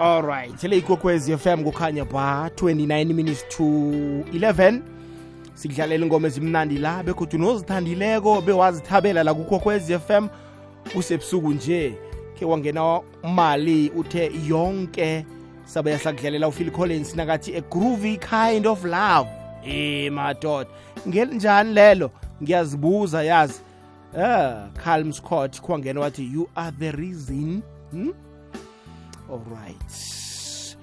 alright le ikwekwezi fm kukhanya ba 29 minutes to 11 sikudlalela ingoma ezimnandi la bekhothu nozithandileko bewazithabela la kukwekwezi fm kusebusuku nje ke wangena mali uthe yonke sabe yahlakudlalela uphil collins nakathi a groovy kind of love. E madoda. Ngelinjani lelo? Ngiyazibuza yazi. Ah calm scott kwangena wathi you are the reason. Hmm? Alright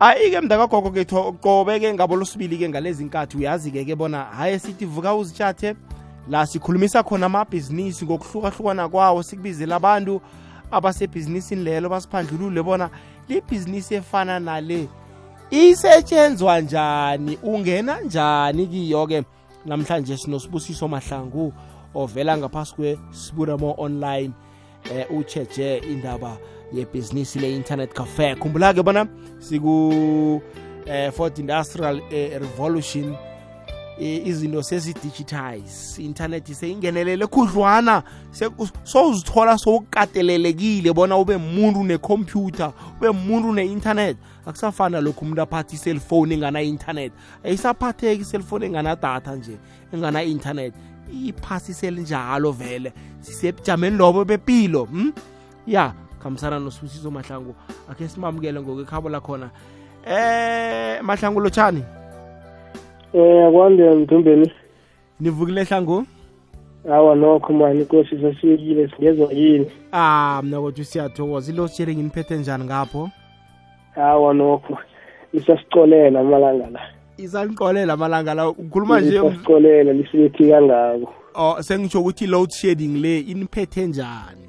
ayike mntakagogo ke qobe-ke ngabo losibili-ke ngalezi nkathi uyazi-ke ke bona hayi sithi vuka uzitshathe la sikhulumisa khona amabhizinisi ngokuhlukahlukana kwawo sikubizela abantu abasebhizinisini lelo basiphandlulule bona libhizinisi efana nale isetshenzwa njani ungena njani kiyo-ke? Namhlanje sinosibusiso mahlangu ovela ngaphasi kwesiburamo online eh ucheje indaba yebhizinisi le-internet cafe. Khumbula-ke bona siku eh, fourth industrial eh, revolution eh, izinto sezi-digitize i-internet seyingenelele khudlwana sowuzithola sowukatelelekile bona ube muntu nekhompyutha ube muntu ne-internet. Akusafana lokhu umuntu aphathe iselfoni engana-internet ayisaphatheki iselfoni enganadatha nje engana-internet iphasisele njalo vele. Sisebujameni lobo bepilo hm? ya khambisana nosibusiso mahlangu akhe simamukele ngokwekhabo lakhona. Eh mahlangu lotshani? Eh akwande mthumbeni nivukile hlangu? Awa nokho mani inkosi sasiyekile singezwa yini? Ah mna kodwa siyathokoza. Ilo sharing iniphethe njani ngapho? Awa nokho isasicolela amalanga la. Isaniqolela amalanga la. Ukhuluma nje isasicolela lisibethi kangako oh sengitsho ukuthi load shedding le iniphethe njani?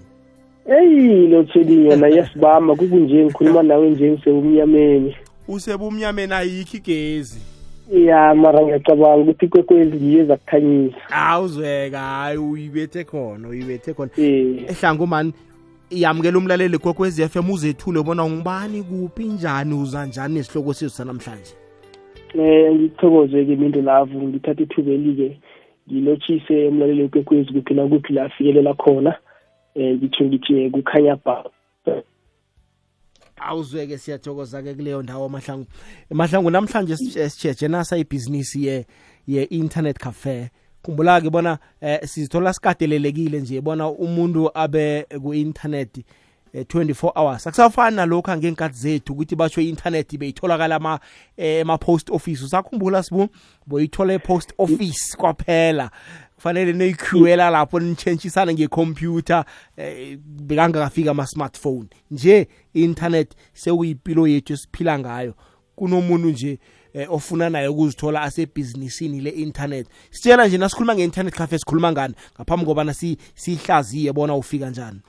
Eyi load shedding yona iyasibamba kukunje ngikhuluma nawe nje ngisebumnyameni. Usebumnyameni ayikho igezi. Ya mara ngiyacabanga ukuthi ikwekwezi ngiyo ezakukhanyisa awuzweka hayi uyibethe khona uyibethe khona. Eh ehlangu mani iyamukela umlaleli kwekwezi FM uzethule bona ungubani kuphi njani uza njani nesihloko sethu sanamhlanje? Eh ngithokoze-ke mintu lavu ngithatha ithubeli-ke ngilotshise umlaleli wekwekwezi kuphi nakuphi la afikelela khona. Eh ngitsho ngithi kukhanya ba. Awuzweke siyathokoza-ke kuleyo ndawo mahlangu. Mahlangu namhlanje sitsheje nasa ibhizinisi ye ye-internet cafe. Khumbula-ke bona eh, sizithola sikatelelekile nje bona umuntu abe ku-internet eh, 24 hours. Akusafani nalokhu ngenkathi zethu ukuthi basho i-internet beyitholakala ema-post office. Usakhumbula sibu? Boyithola e-post office kwaphela. Kufanele niyikhwela lapho nitshentshisana ngekhompyutha eh, bekangakafika ama-smartphone. Nje i-internet sekuyipilo yethu esiphila ngayo. Kunomuntu nje eh, ofuna naye ukuzithola asebhizinisini le-internet. Sitshela nje nasikhuluma nge-internet cafe sikhuluma ngani? Ngaphambi kobana si- siyihlaziye bona ufika njani.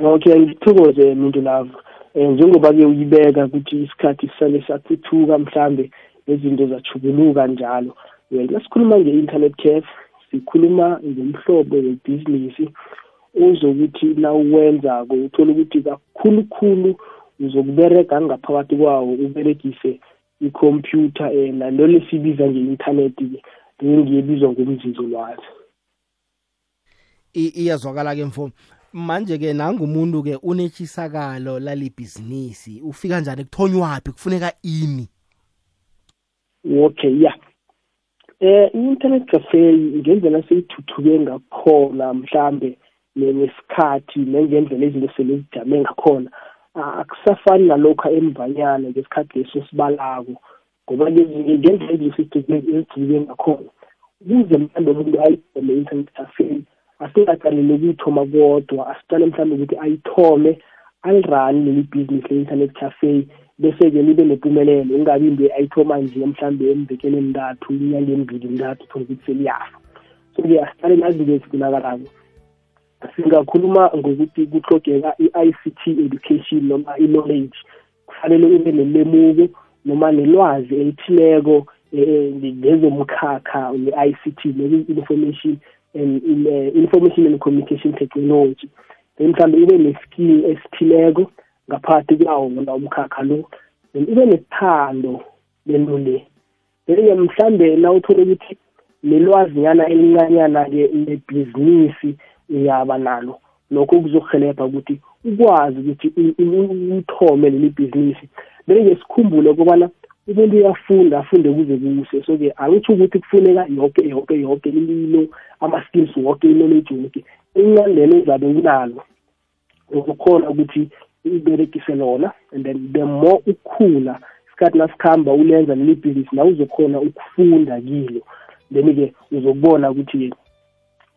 Okay ngithokoze mintu lavo um njengoba-ke uyibeka ukuthi isikhathi sisale sathuthuka mhlambe nezinto zachubuluka njalo. Well nasikhuluma nge-internet cafe sikhuluma ngomhlobo webhizinisi ozokuthi nawuwenzako uthole ukuthi kakhulukhulu uzokuberega ngaphakathi kwawo uberegise ikhompyutha um nanto lesibiza nge-inthanethi-ke ngiyebizwa ngomzinzolwazi iyazwakala-ke mfo manje-ke nangumuntu-ke unetshisakalo lalibhizinisi. Ufika njani? Kuthonywaphi kufuneka ini? Okay ya. Eh i-internet cafe ngendlela seyithuthuke ngakhona mhlambe nesikhathi nengendlela izinto sele zijame ngakhona akusafani nalokhu emvanyana ngesikhathi leso sibalako ngoba ngendlela izinto ezijike ngakhona ukuze mhlawumbe umuntu ayithole i-internet cafe asingaqaleli ukuyithoma kodwa asicale mhlawumbe ukuthi ayithome alirani leli bhizinisi le-internet cafe. Bese-ke libe nempumelelo ingabi into ayithoma nje mhlawumbe emvekeni emintathu inyanga emibili ntathu thole ukuthi seliyafa. So-ke asiqale nazinto ezifunakalako singakhuluma ngokuthi kuhlogeka i-i c t education noma i-knowledge. Kufanele ube nelemuko noma nelwazi elithileko ngezomkhakha ne-i c t ne-information and uh, information and communication technology. Then mhlawumbe ube ne-skill esithileko ngaphakathi kwawo wona umkhakha lo then ube nesithando lento le then-ke mhlambe na uthole ukuthi nelwazinyana elincanyana-ke lebhizinisi uyaba nalo. Lokho kuzokuhelebha ukuthi ukwazi ukuthi uthome leli bhizinisi. Beke sikhumbule ukubana umuntu uyafunda afunde kuze kuse. So-ke angitsho ukuthi kufuneka yonke yonke yonke imilo ama-skills wonke i-knowledge wonke incane lelo ezabe unalo ukukhona ukuthi uberegise lona and then the more ukhula isikhathi nasikhamba ulenza leli bhizinisi na uzokhona ukufunda kilo. Then-ke uzokubona ukuthi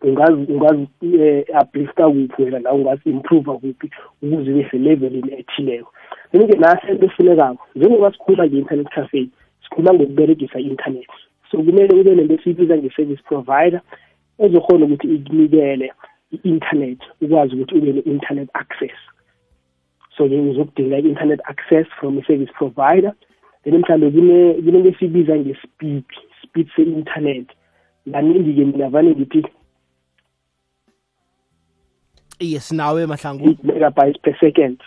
ungazi ungazi eh, uplifta kuphi wena la ungazi improve kuphi ukuze ube selevelini ethileko. Then-ke nasento efunekako njengoba sikhuluma nge-internet cafe sikhuluma ngokuberegisa i-internet. So kumele ube nento esiyibiza nge-service provider ezokhona ukuthi ikunikele i-internet ukwazi ukuthi ube ne-internet access. So-ke uzokudinga i-internet access from i-service provider. Then mhlawumbe kunento esiyibiza nge-speed speed se-internet. Kaningi-ke mina vane ngithi yes nawe mahlangu. 8 megabytes per second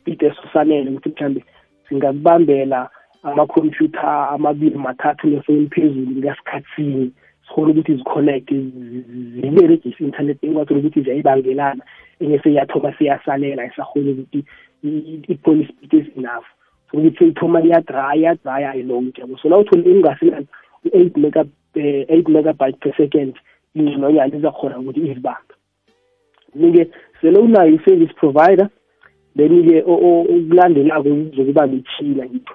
speed esosanele ukuthi mhlambe singakubambela amakhompyutha amabili mathathu nefoni phezulu ngasikhathini sikhona ukuthi ziconnect ziberegise i-internet engatholi ukuthi ziyayibangelana engese yathoma siyasalela isakhona ukuthi iphone speed is-enough so ukuthi seyithoma iyadraya iyadraya ayilonke yabo so la uthole ingasilana u-eight mega eh, eight megabyte per second ingqinonyana izakhona ukuthi izibambe. Ni-ke sele unayo i-service provider then-ke okulandelako kuzokuba mitshina ngipho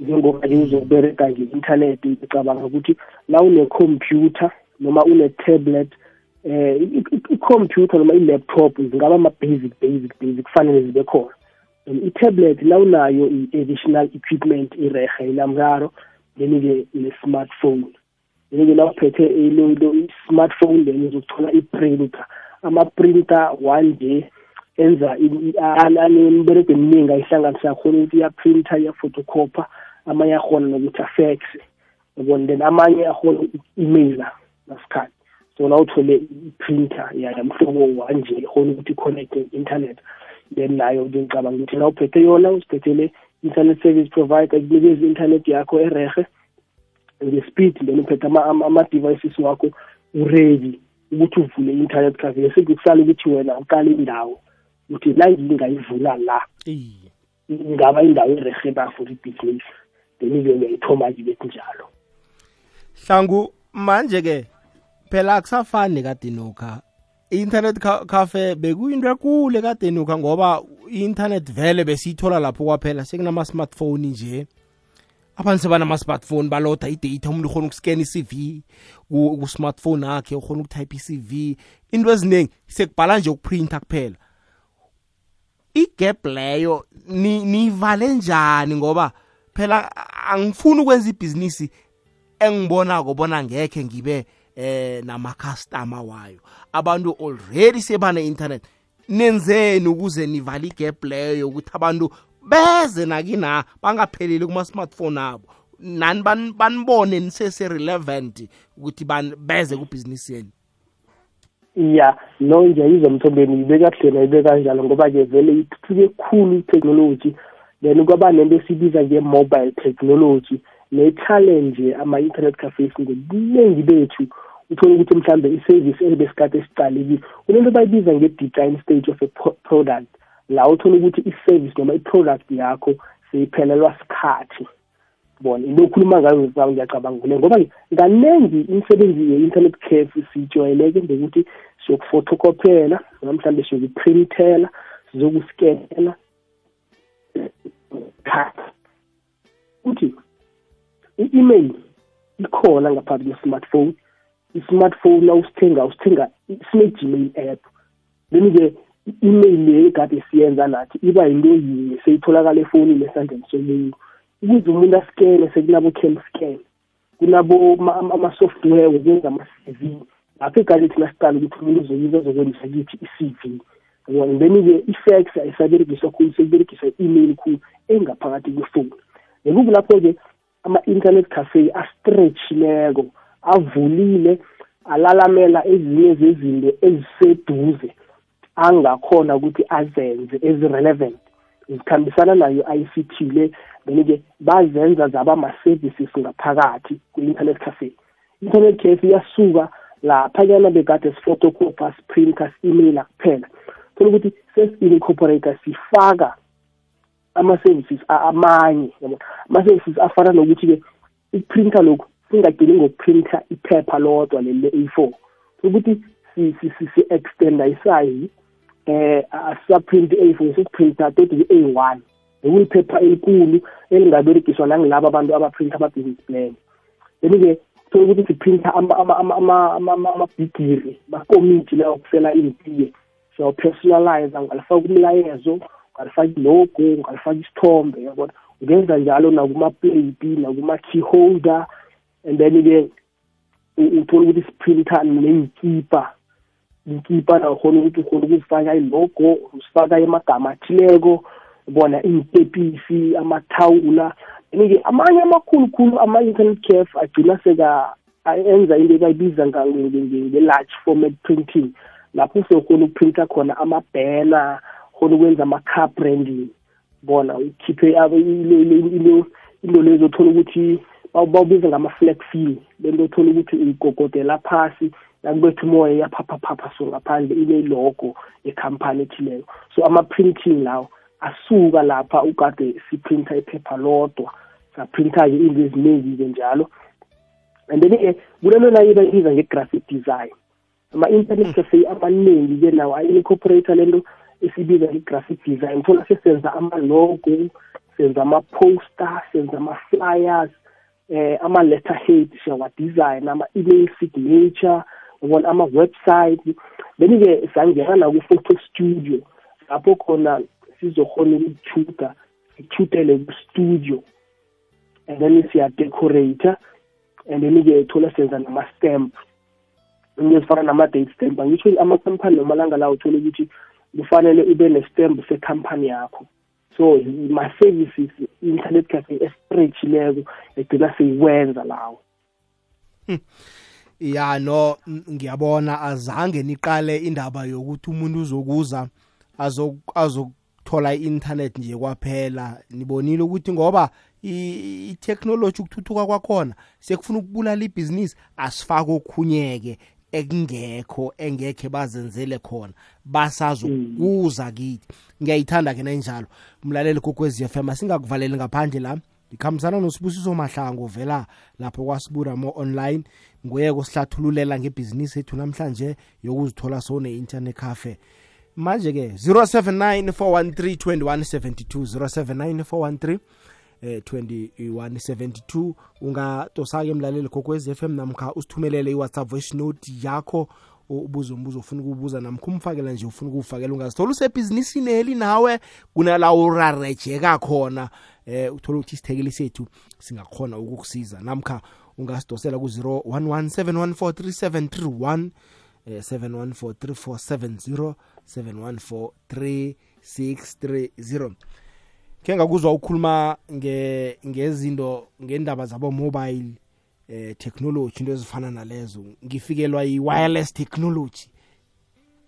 njengoba-ke uzobereka nge-internet ngicabanga ukuthi la une-computer noma une-tablet eh i-computer noma i-laptop zingaba ama-basic basic basic kufanele zibe khona. I-tablet la unayo i-additional equipment irehe inamraro then-ke ne-smartphone. Then-ke la uphethe i-smartphone then uzokuthola i-printer. Ama-printer one day enza anemberego eminingi ayihlanganisa khona ukuthi iyaprinter iyaphotocopa amanye akhona nokuthi afexe yabona? Then amanye akhona uku-emaila ngasikhathi. So na uthole i-printer mhlobo wanje ikhona ukuthi i-connect internet then nayo ngicabanga ukuthi na uphethe yona uziphethele internet service provider kunikeza i-internet yakho erehe nge-speed then uphethe ama-devices wakho uready ukuthi uvule i-internet cafe. Sekusala ukuthi wena uqale indawo ukuthi la ngingayivula la ingaba indawo erehe ba for ibhizinisi then-ke uyayithoma-ke bekunjalo njalo hlangu manje-ke phela akusafani kade nokha. I-internet cafe bekuyinto ekule kade nokha ngoba i-internet vele besiyithola lapho kwaphela sekunama-smartphone nje. Abantu sebanama-smartphone baloda idata umuntu ukhona ukuskena i-cv ku-smartphone akhe ukhona ukutype i-cv into eziningi sekubhala nje ukuprinta kuphela. Igap leyo nivale njani ngoba phela angifuni ukwenza ibhizinisi engibonako bona ngekhe ngibe eh nama-customer wayo. Abantu already sebane-internet nenzeni ukuze nivale igap leyo ukuthi abantu beze nakina bangapheleli kuma-smartphone abo. Nani banibone nisese-relevant ukuthi beze kubhizinisi yeni ya no ngiyayizwa mthombeni ibeka kuhle nayibe kanjalo ngoba-ke vele ithuthuke khulu i-technology. Then kwaba nento esibiza nge-mobile technology. Ne-challenge ama-internet cafes ngobuningi bethu. Uthole ukuthi mhlambe i-service ebesikade esicalekile kunento bayibiza nge-design stage of a product la uthola ukuthi i-service noma i-product yakho seyiphelelwa sikhathi. Bona into okhuluma ngayo zawo ngiyacabanga kule ngoba kaningi imisebenzi ye-internet cafe siyijwayeleke ngokuthi siyokufotokophela noma mhlawumbe siyokuprintela sizokuskenela ukuthi i-email ikhona ngaphakathi kwe-smartphone i-smartphone na usithenga sine-gmail app. Then-ke i-email le egade siyenza nathi iba yinto yinye seyitholakala efonini esandleni somuntu. Ukuze umuntu askene sekunabo-cam scan kunabo ama-software wokwenza ama-cv lapho egade thina siqala ukuthi umuntu uzoyiza azokwenza kithi i-cv yabona then-ke i-fax ayisaberegiswa khulu sekuberegiswa i-email khulu engaphakathi kwefoni nekubu lapho-ke ama-internet cafe astretchileko. Avulile alalamela ezinye zezinto eziseduze angakhona ukuthi azenze ezi-relevant zikhambisana nayo i-ICT le then-ke bazenza zaba ama-services ngaphakathi kwi-internet cafe. Internet cafe iyasuka laphanyana bekade sifotocopa sprinter si-emaila kuphela. Thola ukuthi sesi-incorporata sifaka ama-services amanye ama-services afana nokuthi-ke ukuprinta lokhu singagcini ngokuprinta iphepha lodwa leli le-a four. Ukuthi si-extenda isize eh asisaprint i-a four sesiprinta toti i-a one. Okuyiphepha elikhulu elingaberegiswa nangilabo abantu abaprinta ama-business plan then-ke thola ukuthi siprinta amabhigiri makomiti layo kusela iy'tiye siyawu-personalize ungalifaka umlayezo ungalifaka ilogo ungalifaka isithombe yabona ungenza njalo nakuma-plate nakuma-key holder and then-ke uthola ukuthi siprinta ney'kipa ikipa nakhona ukuthi ukhona ukuzifaka ilogo usifaka emagama athileko bona iy'tepisi amathawula and-ke amanye amakhulukhulu ama-internet caf agcina seka enza into ebayibiza nge-large format printing lapho usekhona ukuprinta khona amabhena khona ukwenza ama-car branding bona ukhiphe into lezo othola ukuthi bawubiza ngama-flag feel lento othola ukuthi uyigogodela phasi nakubetha umoya iyaphapaphapha so ngaphandle ibe ilogo ekhampani ethileyo. So ama-printing lawo asuka lapha ukade siprinta iphepha lodwa. Saprinta-ke into eziningi-ke njalo. And then-ke kunalona ibayibiza nge-graphic design. Ama-internet cafe amaningi-ke nawo ayi-incorporate lento esibiza nge-graphic design. Thola sesenza ama-logo senza ama-poster senza ama-flyers eh ama-letterhead siyawa-design ama-email signature ubona ama-website. Then-ke sangena naku-photo studio lapho khona sizokhona ukuthuda sithudele ku-studio. And then siyadecorate and then-ke thola senza nama-stamp. Into ezifana nama-date stamp angisho amakhampani nomalanga lawo uthole ukuthi kufanele ube nestamp sekhampani yakho. So ma-services i-internet cafe esitretchileko egcina seyiwenza lawo. Ya no ngiyabona azange niqale indaba yokuthi umuntu uzokuza azokuthola i-internet nje kwaphela. Nibonile ukuthi ngoba i-technology ukuthuthuka kwakhona sekufuna ukubulala ibhizinisi asifake okhunyeke. Ekungekho engekhe bazenzele khona basazokuza kithi. Ngiyayithanda ke nenjalo umlaleli kokwezi FM asingakuvaleli ngaphandle la. Ngikhambisana nosibusiso mahlango vela lapho kwasibura mo online nguye kusihlathululela ngebhizinisi ethu namhlanje yokuzithola sowune-internet cafe. Manje-ke 079 413 2172 079 413 eh 2172 ungatosake emlaleli kokwez FM namkha usithumelele iWhatsApp voice note yakho. Ubuze umbuzo ufuna ukubuza namkha umfakela nje ufuna ukufakela ungazithola usebhizinisini eli nawe kunala urarejeka khona eh uthola ukuthi isithekeli sethu singakhona ukukusiza. Namkha ungasidosela ku-011 eh 7143470 7143630 ke ngakuzwa ukhuluma nge ngezinto ngendaba zabo mobile eh technology into ezifana nalezo. Ngifikelwa yi-wireless technology.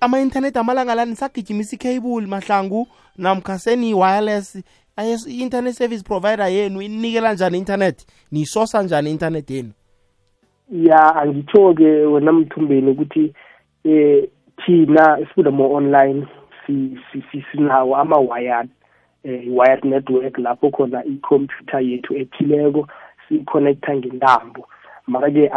Ama-internet amalanga lani sagijimisa i-cable mahlangu namkha seni-wireless. I-internet service provider yenu inikela njani internet niyisosa njani internet yenu? Ya angitsho-ke wena mthumbeni ukuthi eh thina esifunda mo online sinawo ama-wired eh wired network lapho khona i-computer yethu ethileko siyiconnecta ngentambo. Mara-ke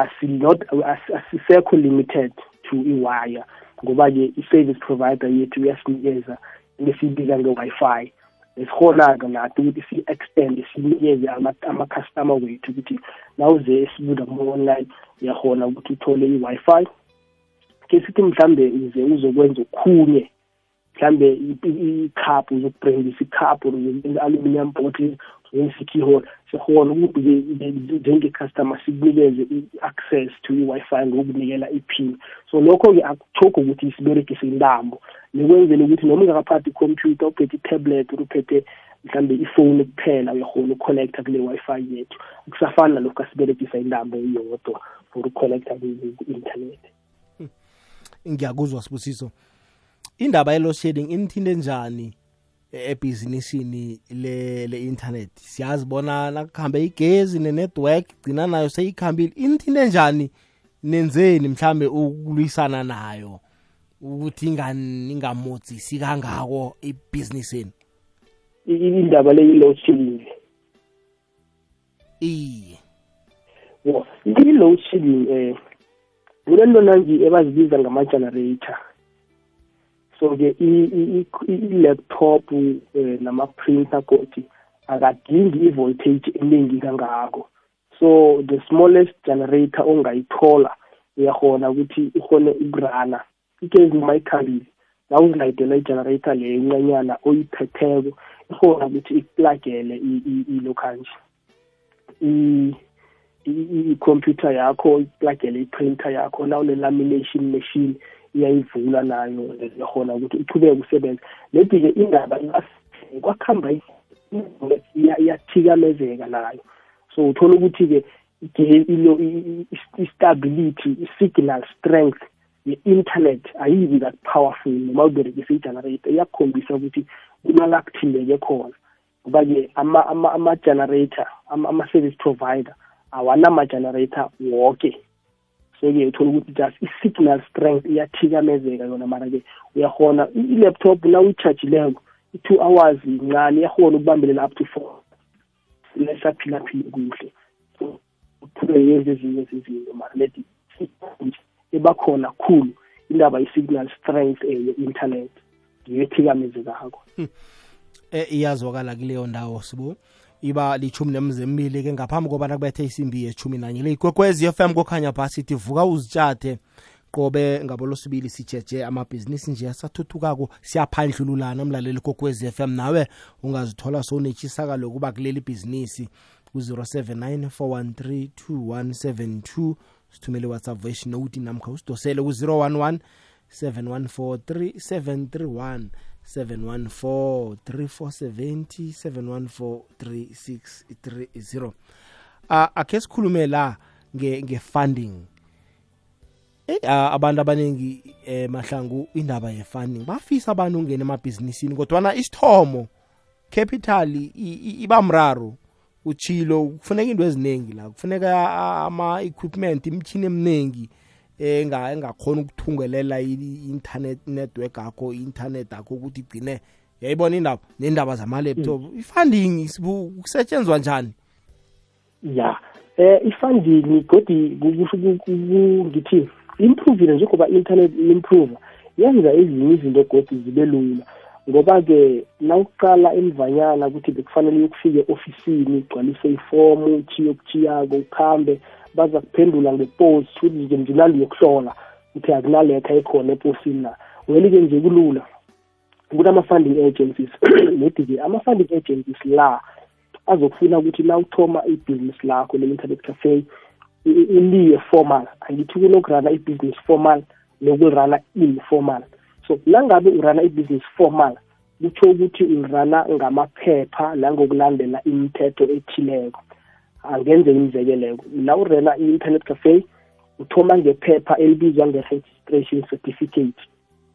asisekho limited to i-wire ngoba-ke i-service provider yethu iyasinikeza lesiyibiza nge-wi-fi. Esikhona-ke nathi ukuthi si-extend sinikeze ama-customer wethu ukuthi nawuze esibuda mo-online uyakhona ukuthi uthole i-wi-fi. Ke sithi mhlambe uze uzokwenza okhunye mhlambe icup uzokubringisa icup aluminium bottle uzokwenza i-keyhole. Sikhona ukuthi njenge-customer sikunikeze i-access to i-wi-fi ngokunikela i-pin. So lokho-ke akuchokho ukuthi siberegise intambo. Nikwenzele ukuthi noma ungakaphathi ikhompyutha uphethe i-tablet uphethe mhlambe ifoni kuphela uyakhona ukuconnecta kule wi-fi yethu. Kusafana nalokhu asiberegisa intambo iyodwa for ukuconnecta ku-internet. Ngiyakuzwa sibusiso indaba ye-load shedding inithinte njani ebhizinisini le-internet siyazi bona nakuhambe igezi ne-network gcina nayo seyikhambile. Inithinte njani nenzeni mhlambe ukulwisana nayo? Ukuthi ingamodzisi kangako ibhizinisini indaba le yi-load shedding. Iye. I-load shedding um kunento nanji ebazibiza ngama-generator? So-ke i-laptop um nama-printer godi akadingi i-voltage eningi kangako. So the smallest generator ongayithola uyahona ukuthi ukhone ukurana. Igezi noma ikhambile la uzilayidela i-generator leyo encanyana oyiphetheko ikhona ukuthi ikuplagele ilokhanje i-computer yakho iplagele i-printer yakho la une-lamination machine iyayivula nayo yakhona ukuthi ichubeke usebenza ledi-ke indaba kwakuhamba iyathikamezeka nayo. So uthola ukuthi-ke i-stability i-signal strength ye-internet ayibi that powerful noma uberekisa i-generator. Iyakukhombisa ukuthi kunala kuthindeke khona. Ngoba-ke ama-generator ama-service provider awanama-generator woke. So-ke uthola ukuthi just i-signal strength iyathikamezeka yona. Mara-ke uyahona i-laptop na uyi-chargileko i-two hours yincane iyahona ukubambelela up to four. Lesaphila-phile kuhle. So ezinye ezizinto mara leti ebakhona khulu indaba i-signal strength ye-internet. Ngiyo ethikamezekako. Um eh iyazwakala kuleyo ndawo sibu iba lichumi nemzembili ke ngaphambi kobana kubethe isimbi yechumi nanye le. Ikwekwezi FM kokhanya phasithi vuka uzitshathe qobe ngabolosibili sijeje amabhizinisi nje asathuthukako siyaphandlululana umlaleli kokwezi FM nawe ungazithola sowunetshisakalo kuba kuleli bhizinisi ku-079 413 2172 sithumele whatsapp voice note namkha usidosele ku-011 714 3731 714 3470 714 3630 akhe sikhulume la nge-funding eh abantu abaningi eh mahlangu indaba ye-funding bafisa abantu ungena emabhizinisini kodwana isithomo capital iba mraro uchilo kufuneka into eziningi la kufuneka ama-equipment imithini eminingi engakhona ukuthungelela i-internet network akho i-internet akho ukuthi igcine yayibona indaba nendaba zama-laptop. Mm. i-funding kusetshenzwa njani? Ya eh i-funding godi ngithi improvile njengoba i-internet improve yenza ezinye izinto godi zibe lula. Ngoba-ke nawuqala emvanyana ukuthi bekufanele uyokufika e-ofisini ugcwalise ifomu uchiye okuchiyako ukhambe baza kuphendula ngeposi futhi nje mjinandi yokuhlola ukuthi akunaletha ekhona eposini na well-ke nje kulula kunama-funding agencies nedi-ke ama-funding agencies la azokufuna ukuthi na uthoma ibhizinisi lakho le-internet cafe uliye formal angithi kunokurana ibhizinisi formal nokulirana informal so nangabe urana ibhizinisi formal kutsho ukuthi ulirana ngamaphepha nangokulandela imithetho ethileko. Angenze imzekeleko la urena i-internet cafe uthoma ngephepha elibizwa nge-registration certificate.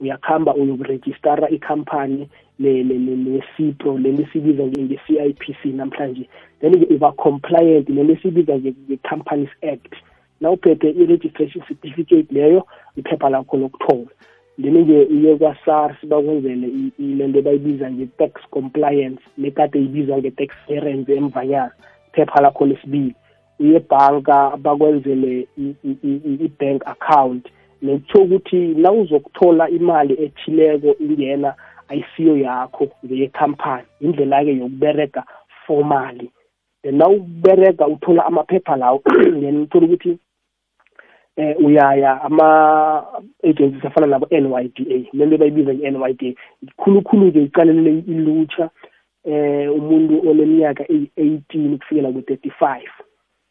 Uyakhamba uyokurejistara ikhampani lesipro leli sibiza nge-c i p c namhlanje. Then-ke uba compliant leli sibiza nge-companies act. Na uphethe i-registration certificate leyo iphepha lakho lokuthola then-ke uye kwa-sars bakwenzele lento bayibiza nge-tax compliance nekade ibizwa nge-tax clearance emvanyana iphepha lakho lesibili. Uye ebhanka bakwenzele i-bank account nekutsho ukuthi na uzokuthola imali ethileko ingena ayisiyo yakho ngeyekhampani indlela-ke yokubereka formally. Then na ukubereka uthola amaphepha lawo then uthola ukuthi eh uyaya ama-agencies afana nabo-n y d a lento bayibiza nge-n y d a khulukhulu-ke iqalelele ilutsha eh umuntu oneminyaka eyi-18 kufikela ku-35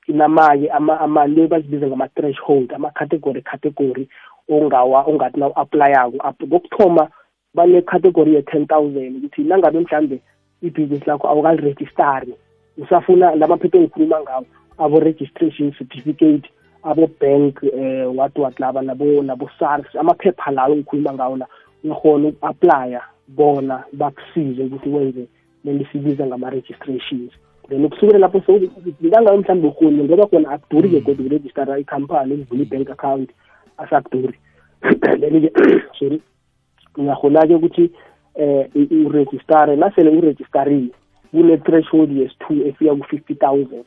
inamake ama-le bazibiza ngama-threshold ama-category category ongawa ongathi na u-aplayako kokuthoma bane-category ye-ten thousand ukuthi nangabe mhlambe ibhizinisi lakho awukalirejistari usafuna lamaphepha engikhuluma ngawo abo-registration certificate abo-bank eh wathi watlaba nabo nabo-sars amaphepha lawo engikhuluma ngawo la uyakhona uku-aplya bona bakusize ukuthi wenze lelisibiza ngama-registrations then ukusukela lapho ngangayo mhlawumbe urhuni ngoba khona akuduri-ke kodwa ukurejistara ikhampani ukuvula i-bank account asakuduri then-ke sorry uyakhona-ke ukuthi eh urejistare nasele urejistarile kune-threshold yes-two efika ku-fifty thousand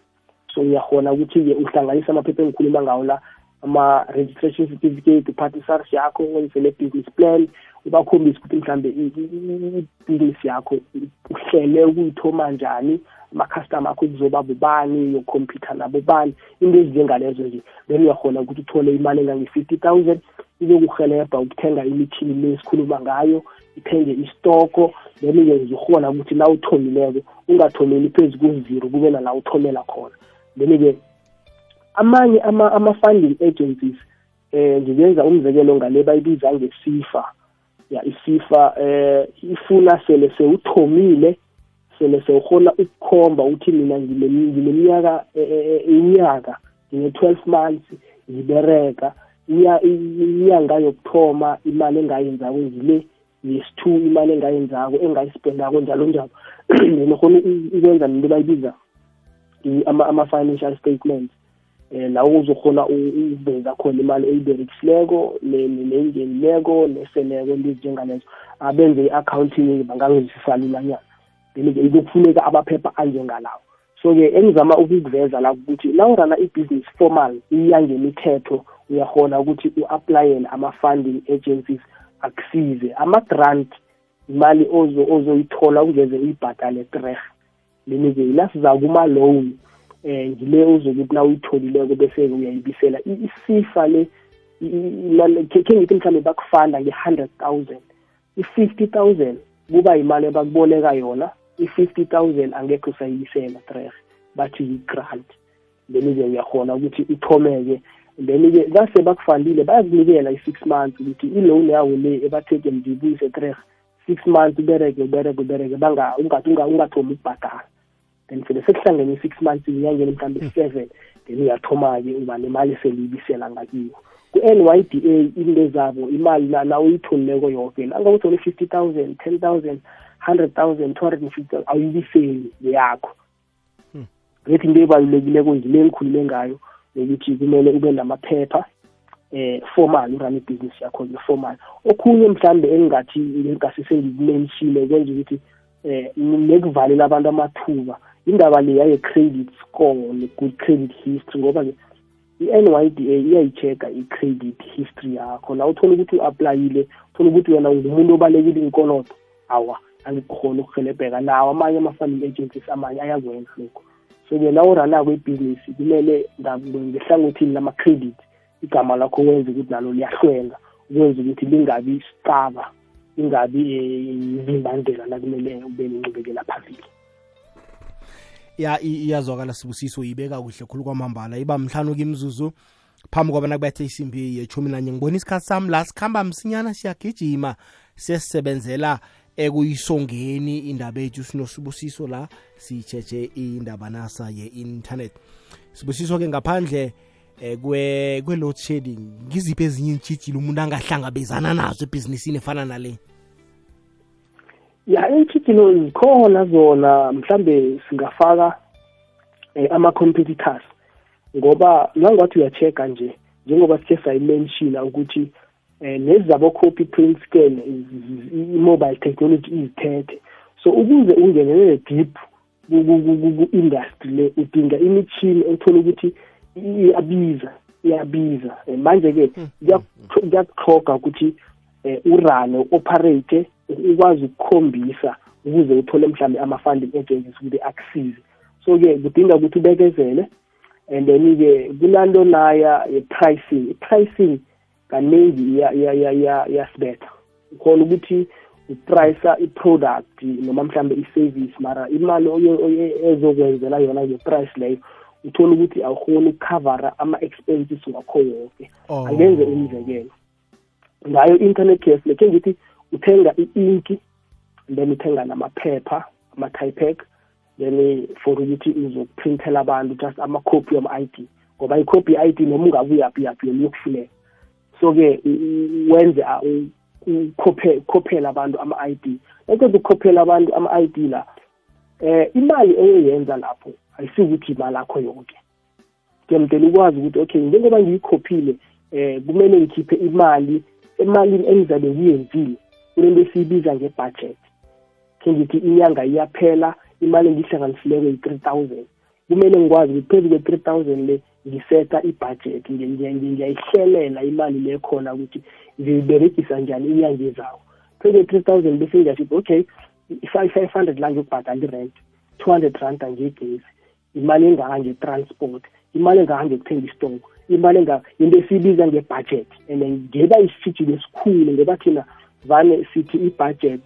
so uyakhona ukuthi-ke uhlanganisa amaphepha engikhuluma ngawo la ama-registration certificate uphathe isars yakho wenze ne-business plan ubakhombise ukuthi mhlambe ibhizinisi yakho uhlele ukuyithoma njani ama-customer akho kuzoba bubani yokhompyutha nabo bani into ezinjengalezo nje. Then uyakhona ukuthi uthole imali engange-fifty thousand izokuhelebha ukuthenga imithini le esikhuluma ngayo ithenge istoko then-ke uzokhona ukuthi la uthomileko ungathomeli phezu ku-zero kube nala uthomela khona. Then-ke amanye ama-funding agencies eh ngiyenza umzekelo ngale bayibiza ngesifa ya isifa eh ifuna sele sewuthomile sele sewukhona ukukhomba ukuthi mina ngineminyaka inyaka ngine-12 months ngibereka inyanga yokuthoma imali engayenzako ngile yes-two imali engayenzako engayispendako njalo njalo. Then khona ukwenza nento bayibiza ama-financial statements eh la uzokhona ukuveza khona imali eyiberekisileko nengenileko neseleko into ezinjengalezo abenze i-accounting bangangizisa lulanyana then-ke izokufuneka amaphepha anjengalawo so-ke engizama ukukuveza la ukuthi la urana i-business formal iya ngemithetho uyakhona ukuthi u-aplayele ama-funding agencies akusize. Ama-grant imali ozoyithola ungeze uyibhadale treh then-ke ila siza kuma-loan eh ngile uzokuthi na uyitholileko bese uyayibisela. Isifa le khe ngithi mhlawumbe bakufanda nge-hundred thousand. I-fifty thousand kuba yimali abakuboleka yona i-fifty thousand angekho usayibisela treh bathi yi-grant. Then-ke uyakhona ukuthi uthomeke. Then-ke base bakufandile bayakunikela i-six months ukuthi i-loan yawo le ebatheke mndibuyise treh six months ubereke ubereke ubereke ungathomi ukubhadala. Then sele sekuhlangene i-six months inyangeni mhlawumbe seven then uyathoma-ke uba nemali seliyibisela ngakiwo ku-n y d a into zabo imali na uyitholileko yoke angawuthole i-fifty thousand ten thousand hundred thousand two hundred and fifty awuyibiseli yakho ngethi into ebalulekileko ngile engikhulume ngayo yokuthi kumele ube namaphepha eh formal urun ibhizinisi yakho nge-formal okhunye mhlambe engingathi ngingasise ngikumenshile kwenza ukuthi eh nekuvalela abantu amathuba indaba le yaye-credit score ne-good credit history ngoba-ke i-NYDA iyayi-check-a i-credit history yakho. La uthola ukuthi u-aplayile uthola ukuthi wena ngumuntu obalekile inkoloto awa angikhona ukuhelebheka nawo amanye ama-funding agencies amanye ayakwenza lokho. So-ke la uranako ibhizinisi kumele ngehlangothini lama-credit igama lakho wenza ukuthi nalo liyahlwenga ukwenza ukuthi lingabi sicaba ingabi izimbandela nakumele ube nencubekela phambili iyazwakala sibusiso uyibeka kuhle khulu kwamambala. Iba mhlanu kimzuzu phambi kwabana kubethe isimbi yechumi nanye ngibona isikhathi sami la sikhamba msinyana siyagijima sesisebenzela ekuyisongeni indaba ethu sinosibusiso la siyitsheje indaba nasa ye-internet. Sibusiso-ke ngaphandle eh, kwe kwe-load shedding ngiziphi ezinye intshijilo umuntu angahlangabezana nazo ebhizinisini efana nale? Ya iintshijilo zikhona zona mhlambe singafaka eh, ama-competitors ngoba nangathi uya-check-a nje njengoba sithe sayimenshina ukuthi eh lezi zabo copy print scan i-mobile technology izithethe. So ukuze ungenelele deep ku-industry le udinga imithini ethola ukuthi iyabiza iyabiza. Manje-ke kuyakuthoga ukuthi urane u-operate ukwazi ukukhombisa ukuze uthole mhlawumbe ama-funding agencies ukuthi akusize. So-ke kudinga ukuthi ubekezele and then-ke kunanto naya ye-pricing. I-pricing kaningi iyasibetha. Ukhona ukuthi uprice i-product noma mhlambe i-service mara imali ezokwenzela yona nge-price leyo uthola ukuthi awukhoni ukukhavara ama-expenses wakho wonke angenze umzekelo. Ngayo internet cafe lekhe ngithi uthenga i-inki then uthenga namaphepha ama-typec then for ukuthi uzokuprintela abantu just ama-copy wama-i d ngoba i-copy i-i d noma ungabe uyaphi yaphi yona iyokufuneka so-ke wenze ukhophela abantu ama-i d. Eqeda ukukhophela abantu ama-i d la eh imali eyoyenza lapho ayisikuthi imali akho yonke. Kuyamdela ukwazi ukuthi okay njengoba ngiyikhophile eh kumele ngikhiphe imali emalini engizabe ngiyenzile kunento esiyibiza ngebudget khe ngithi inyanga iyaphela imali engiyihlanganisileko yi-three thousand. Kumele ngikwazi ukuthi phezu kwe-three thousand le ngiseta ibudget ngiyayihlelela imali le khona ukuthi ngiyiberegisa njani inyanga ezawo phezu kwe-three thousand bese ngiyashithi okay i-five hundred la ngiyokubhadala i-rent two hundred rand ngegezi imali engaka nge-transport imali engaka ngekuthenga isitoko imali engaka into esiyibiza nge-budget and ngeba isitshijilo esikhulu ngoba thina vane sithi i-budget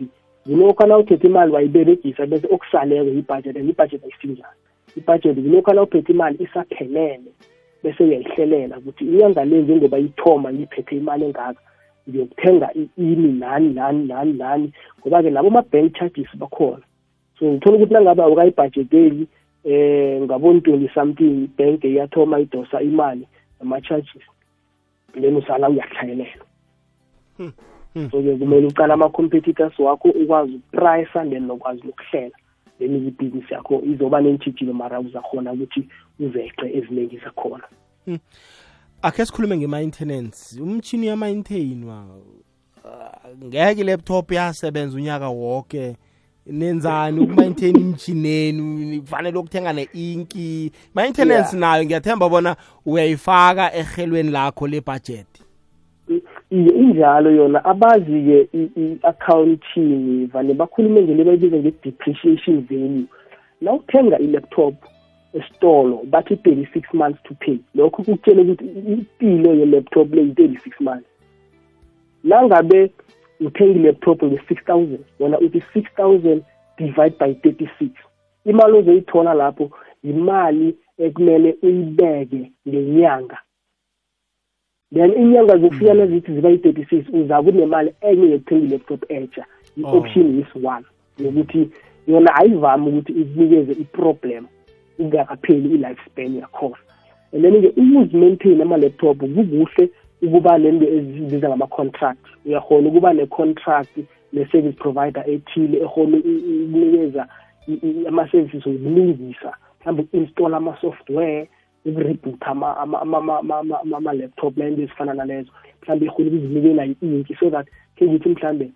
yilokhu na uthethe imali wayiberegisa bese okusaleko yi-budget and i-budget ayisinjani i-budget yilokhu na uphethe imali isaphelele bese uyayihlelela ukuthi inyanga le njengoba ithoma ngiphethe imali engaka ngiyokuthenga ini nani nani nani nani ngoba-ke nabo ama-bank charges bakhona. So ngithola ukuthi nangabe awukayibhajeteli eh ngaboni twenty something bank iyathoma idosa imali ama-charges then usala uyahlayelela hmm, hmm. So-ke kumele ucala ama-competitors wakho ukwazi ukuprice then nokwazi nokuhlela then ibhizinisi yakho izoba neentshijilo mara uzakhona ukuthi uzeqe eziningi zakhona. Hmm. akhe sikhulume nge-maintenance umtshini yama-maintain ngeke i-laptop yasebenza unyaka wonke nenzani ukumaintain imjineni kufanele ukuthenga ne-inki. Maintenance nayo ngiyathemba bona uyayifaka ehelweni lakho le-budget. Iye injalo yona. Abazi-ke i-accounting vane bakhulume ngele bayibiza nge-depreciation value. Na uthenga i-laptop esitolo bathi thirty-six months to pay. Lokho kukutshela ukuthi impilo ye-laptop le yi-thirty-six months. Nangabe uthenga i-laptop nge-six thousand wona uthi six thousand divide by thirty-six. Imali ozoyithola lapho imali ekumele uyibeke ngenyanga. Then inyanga zokufika nazithi ziba yi-thirty-six uzabe unemali enye yokuthenga i-laptop etsha i-option is one yokuthi yona ayivami ukuthi ikunikeze i-problem ingakapheli i-life span yakhona. And then-ke ukuzimaintain ama-laptop kukuhle ukuba lento ezibiza ngama-contract. Uyakhona ukuba ne-contract ne-service provider ethile ekhona ukunikeza ama-services okulungisa mhlawumbe uku-install ama-software ukureboota ama-laptop lento ezifana nalezo. Mhlawumbe ikhona ukuzinikela i-inki so that ke ngithi mhlawumbe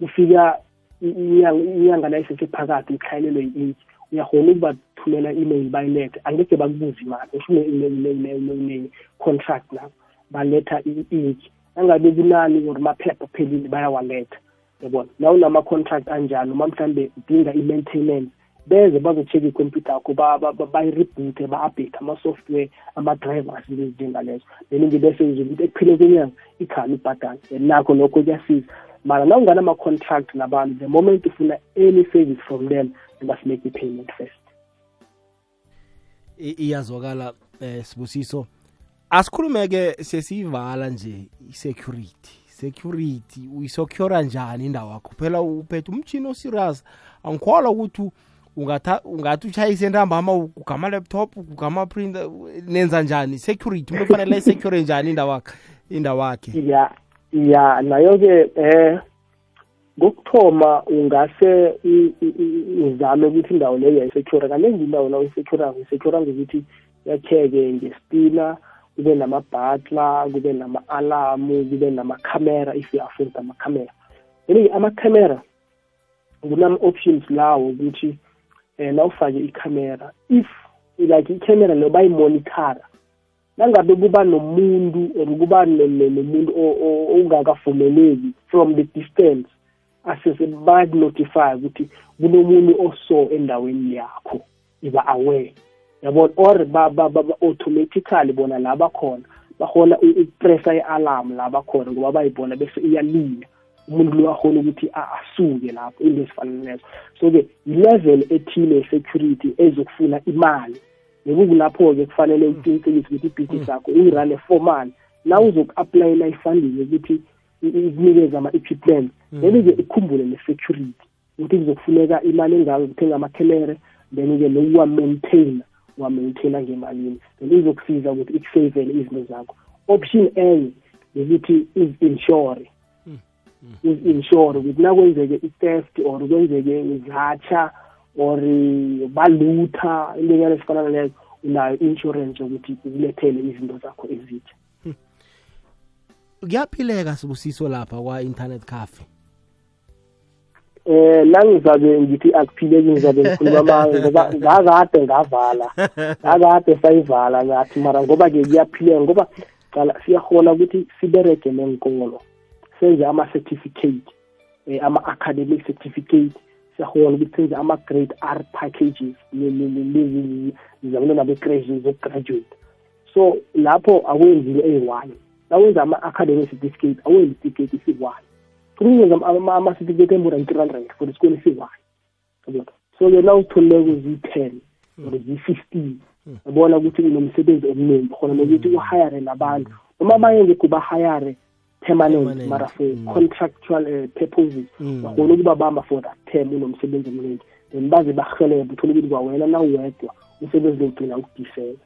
kufika inyanga nayisesephakathi ikhayelelwe i-inki uyakhona ukubathumela i-email bayilethe angeke bakubuza imali usho ne-contract nabo baletha i-inki nangabe kunani or maphepha phelile bayawaletha. Yabona? Na unama-contract anjalo uma mhlawumbe udinga i-maintenance beze bazocheck ikhompyutha yakho bayireboothe ba-update ama-software ama-drivers into ezinjengalezo then nje bese uzokuthi ekuphile kwenyanga ikhani ibhadala. And nakho lokho kuyasiza. Mara na unganama-contract nabantu the moment ufuna any service from them you must make i-payment first. Iyazwakala eh sibusiso. Asikhulume-ke sesiyivala nje i-security. Security uyisecura njani indawo yakho? Phela uphethe umtshini oserious angikholwa ukuthi ungathi utshayise entambama ugama laptop ugama printer nenza njani? Security umuntu kufanele ayisecure njani indawo yakhe indawo yakhe ya ya nayo-ke eh kokuthoma ungase uzame ukuthi indawo leyo yayisecure kaningi indawo na uyisecurako uyisecura ngokuthi yakheke ngestina kube nama-butler kube nama-alamu kube nama-camera if you afford ama-camera. Then ama-camera kunama-options lawo ukuthi um nawufake i-camera. If like i-camera leyo bayimonitora nangabe kuba nomuntu or kuba nomuntu ongakavumeleki from the distance asese bakunotify ukuthi kunomuntu oso endaweni yakho iba aware. Yabona or automatically bona la bakhona bakhona ukupressa i-alarm la bakhona ngoba bayibona bese iyalinya umuntu lo akhona ukuthi asuke lapho into ezifana nezo so-ke i-level ethile ye-security ezokufuna imali nekukulapho-ke kufanele uqinisekise ukuthi ibhizinisi yakho uyirane formal na uzoku-aplayela ifunding ukuthi ikunikeze ama-equipment. Then-ke ikhumbule ne-security ukuthi kuzokufuneka imali engako kuthenga amakhelere then-ke nokuwa-maintaina wamaintaina ngemalini. Then izokusiza ukuthi ikusavele izinto zakho. Option enye ukuthi uzi-inshore uzi-inshore ukuthi nakwenzeke i-theft or kwenzeke izatsha or balutha intonyana ezifana nalezo unayo i-insurance yokuthi ukulethele izinto zakho ezitsha. Kuyaphileka sibusiso lapha kwa-internet cafe? Eh nangizabe ngithi akuphileki ngizabe ngikhuluma amanga ngoba ngakade ngavala. Ngakade sayivala ngathi mara ngoba-ke kuyaphileka ngoba qala siyahona ukuthi siberege nenkolo senze ama-certificate um ama-academic certificate siyahona ukuthi senze ama-grade r packages lezi zabantwana be-graduate so lapho awenzi into eyi-one nawenza ama-academic certificate awenzi isitifiketi esi-one kunikeza ama-certificate emura three hundred for isikole esi-one so-ke na uzitholileko ziyi-ten or ziyi-fifteen yabona ukuthi unomsebenzi omningi khona nokuthi uhayare nabantu noma abanye ngekho bahayare permanent mara for contractual uh, purposes. Bakhona ukubabamba for that term unomsebenzi omningi then baze bahelebhe uthole ukuthi kwawena nawuwedwa umsebenzi logcina ukudifela.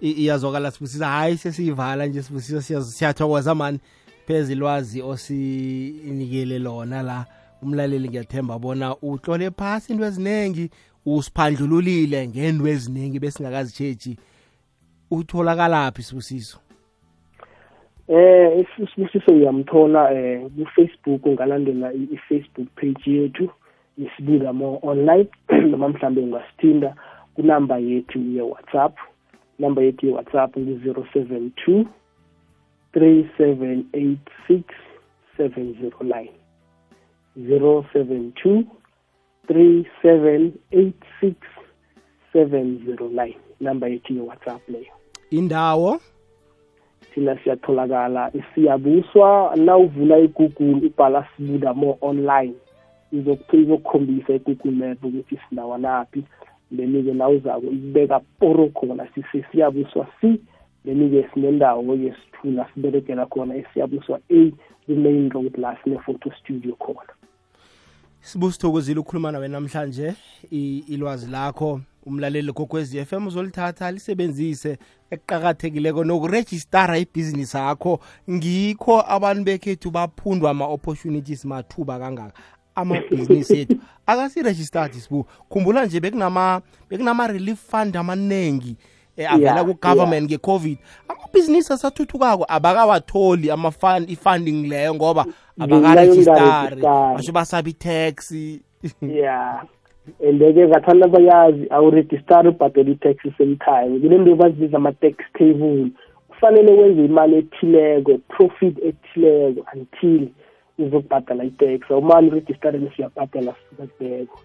Iyazwakala sibusisa hayi sesiyivala nje sibusisa siyathokoza mani. Pheze ilwazi osinikele lona la umlaleli ngiyathemba bona uhlole phasi into eziningi usiphandlululile ngento eziningi besingakazitshetshi utholakalaphi sibusiso eh isibusiso uyamthola eh ku-facebook ungalandela i-facebook page yethu isibuka mo online noma mhlambe ungasithinda kunamba yethu ye-whatsapp namba yethu ye-whatsapp ngu-zero seven two three seven eight six seven zero nine. zero seven two three seven eight six seven zero nine namba yethu ye-whatsapp leyo. Indawo? Thina siyatholakala siyabuswa. Na uvula igoogle ubhala sibuda more online. Izokukhombisa igoogle map ukuthi sinawanaphi then-ke na uzako ikubeka poro khona siyabuswa c then-ke sinendawo-ke sithula siberekela khona esiyabuswa a ku-main road la sine-photo studio khona. Sibusithokozile ukukhuluma nawe namhlanje ilwazi lakho. Umlaleli kokwezi FM uzolithatha lisebenzise ekuqakathekileko nokurejistara ibhizinisi yakho. Ngikho abantu bekhethu baphundwa ama-opportunities mathuba kangaka amabhizinisi ethu. Akasirejistadi sibu khumbula nje bekunama bekunama-relief fund amaningi eh, avela Yeah, ku-government nge-covid. Amabhizinisi asathuthukako abakawatholi ama-fund i-funding leyo ngoba abakarejistari ungarejistari. basho basaba i-tax. Ya and-ke ngathanda bayazi awurejistari ubhadela i-tax same time kule nto bazibiza ama-tax table. Kufanele wenze imali ethileko profit ethileko until uzokubhadala i-tax. Awumane urejistarile siyabhadala sibeko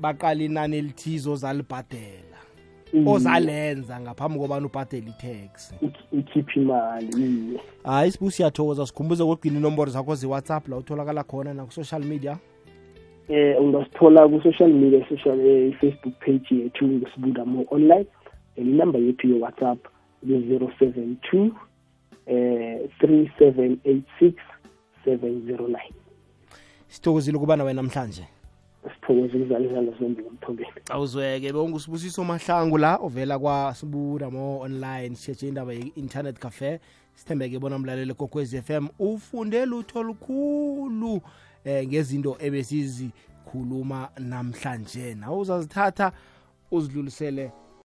baqala inani elithize ozalibhadela Mm. ozalenza ngaphambi kobana ubhadele i-tax. Ikhiphe imali iye. Hayi sibu siyathokoza sikhumbuze kokugcina inomboro zakho ze-whatsapp la utholakala khona naku-social media. Eh ungasithola ku-social media social eh, i-facebook page yethu ngesibuda more online. And inamba yethu ye-whatsapp ku-zero seven two eh three seven eight six seven zero nine. Sithokozile ukuba nawe namhlanje? Sithokoze ukuzalizana zombili emthombeni. Awuzweke beungusibusiso mahlangu la ovela kwasibuda mo online. Sitshetshe indaba ye-internet cafe. Sithembeke bona mlaleli kokwez f m ufunde lutho lukhulu eh ngezinto ebesizikhuluma namhlanje. Nawe uzazithatha uzidlulisele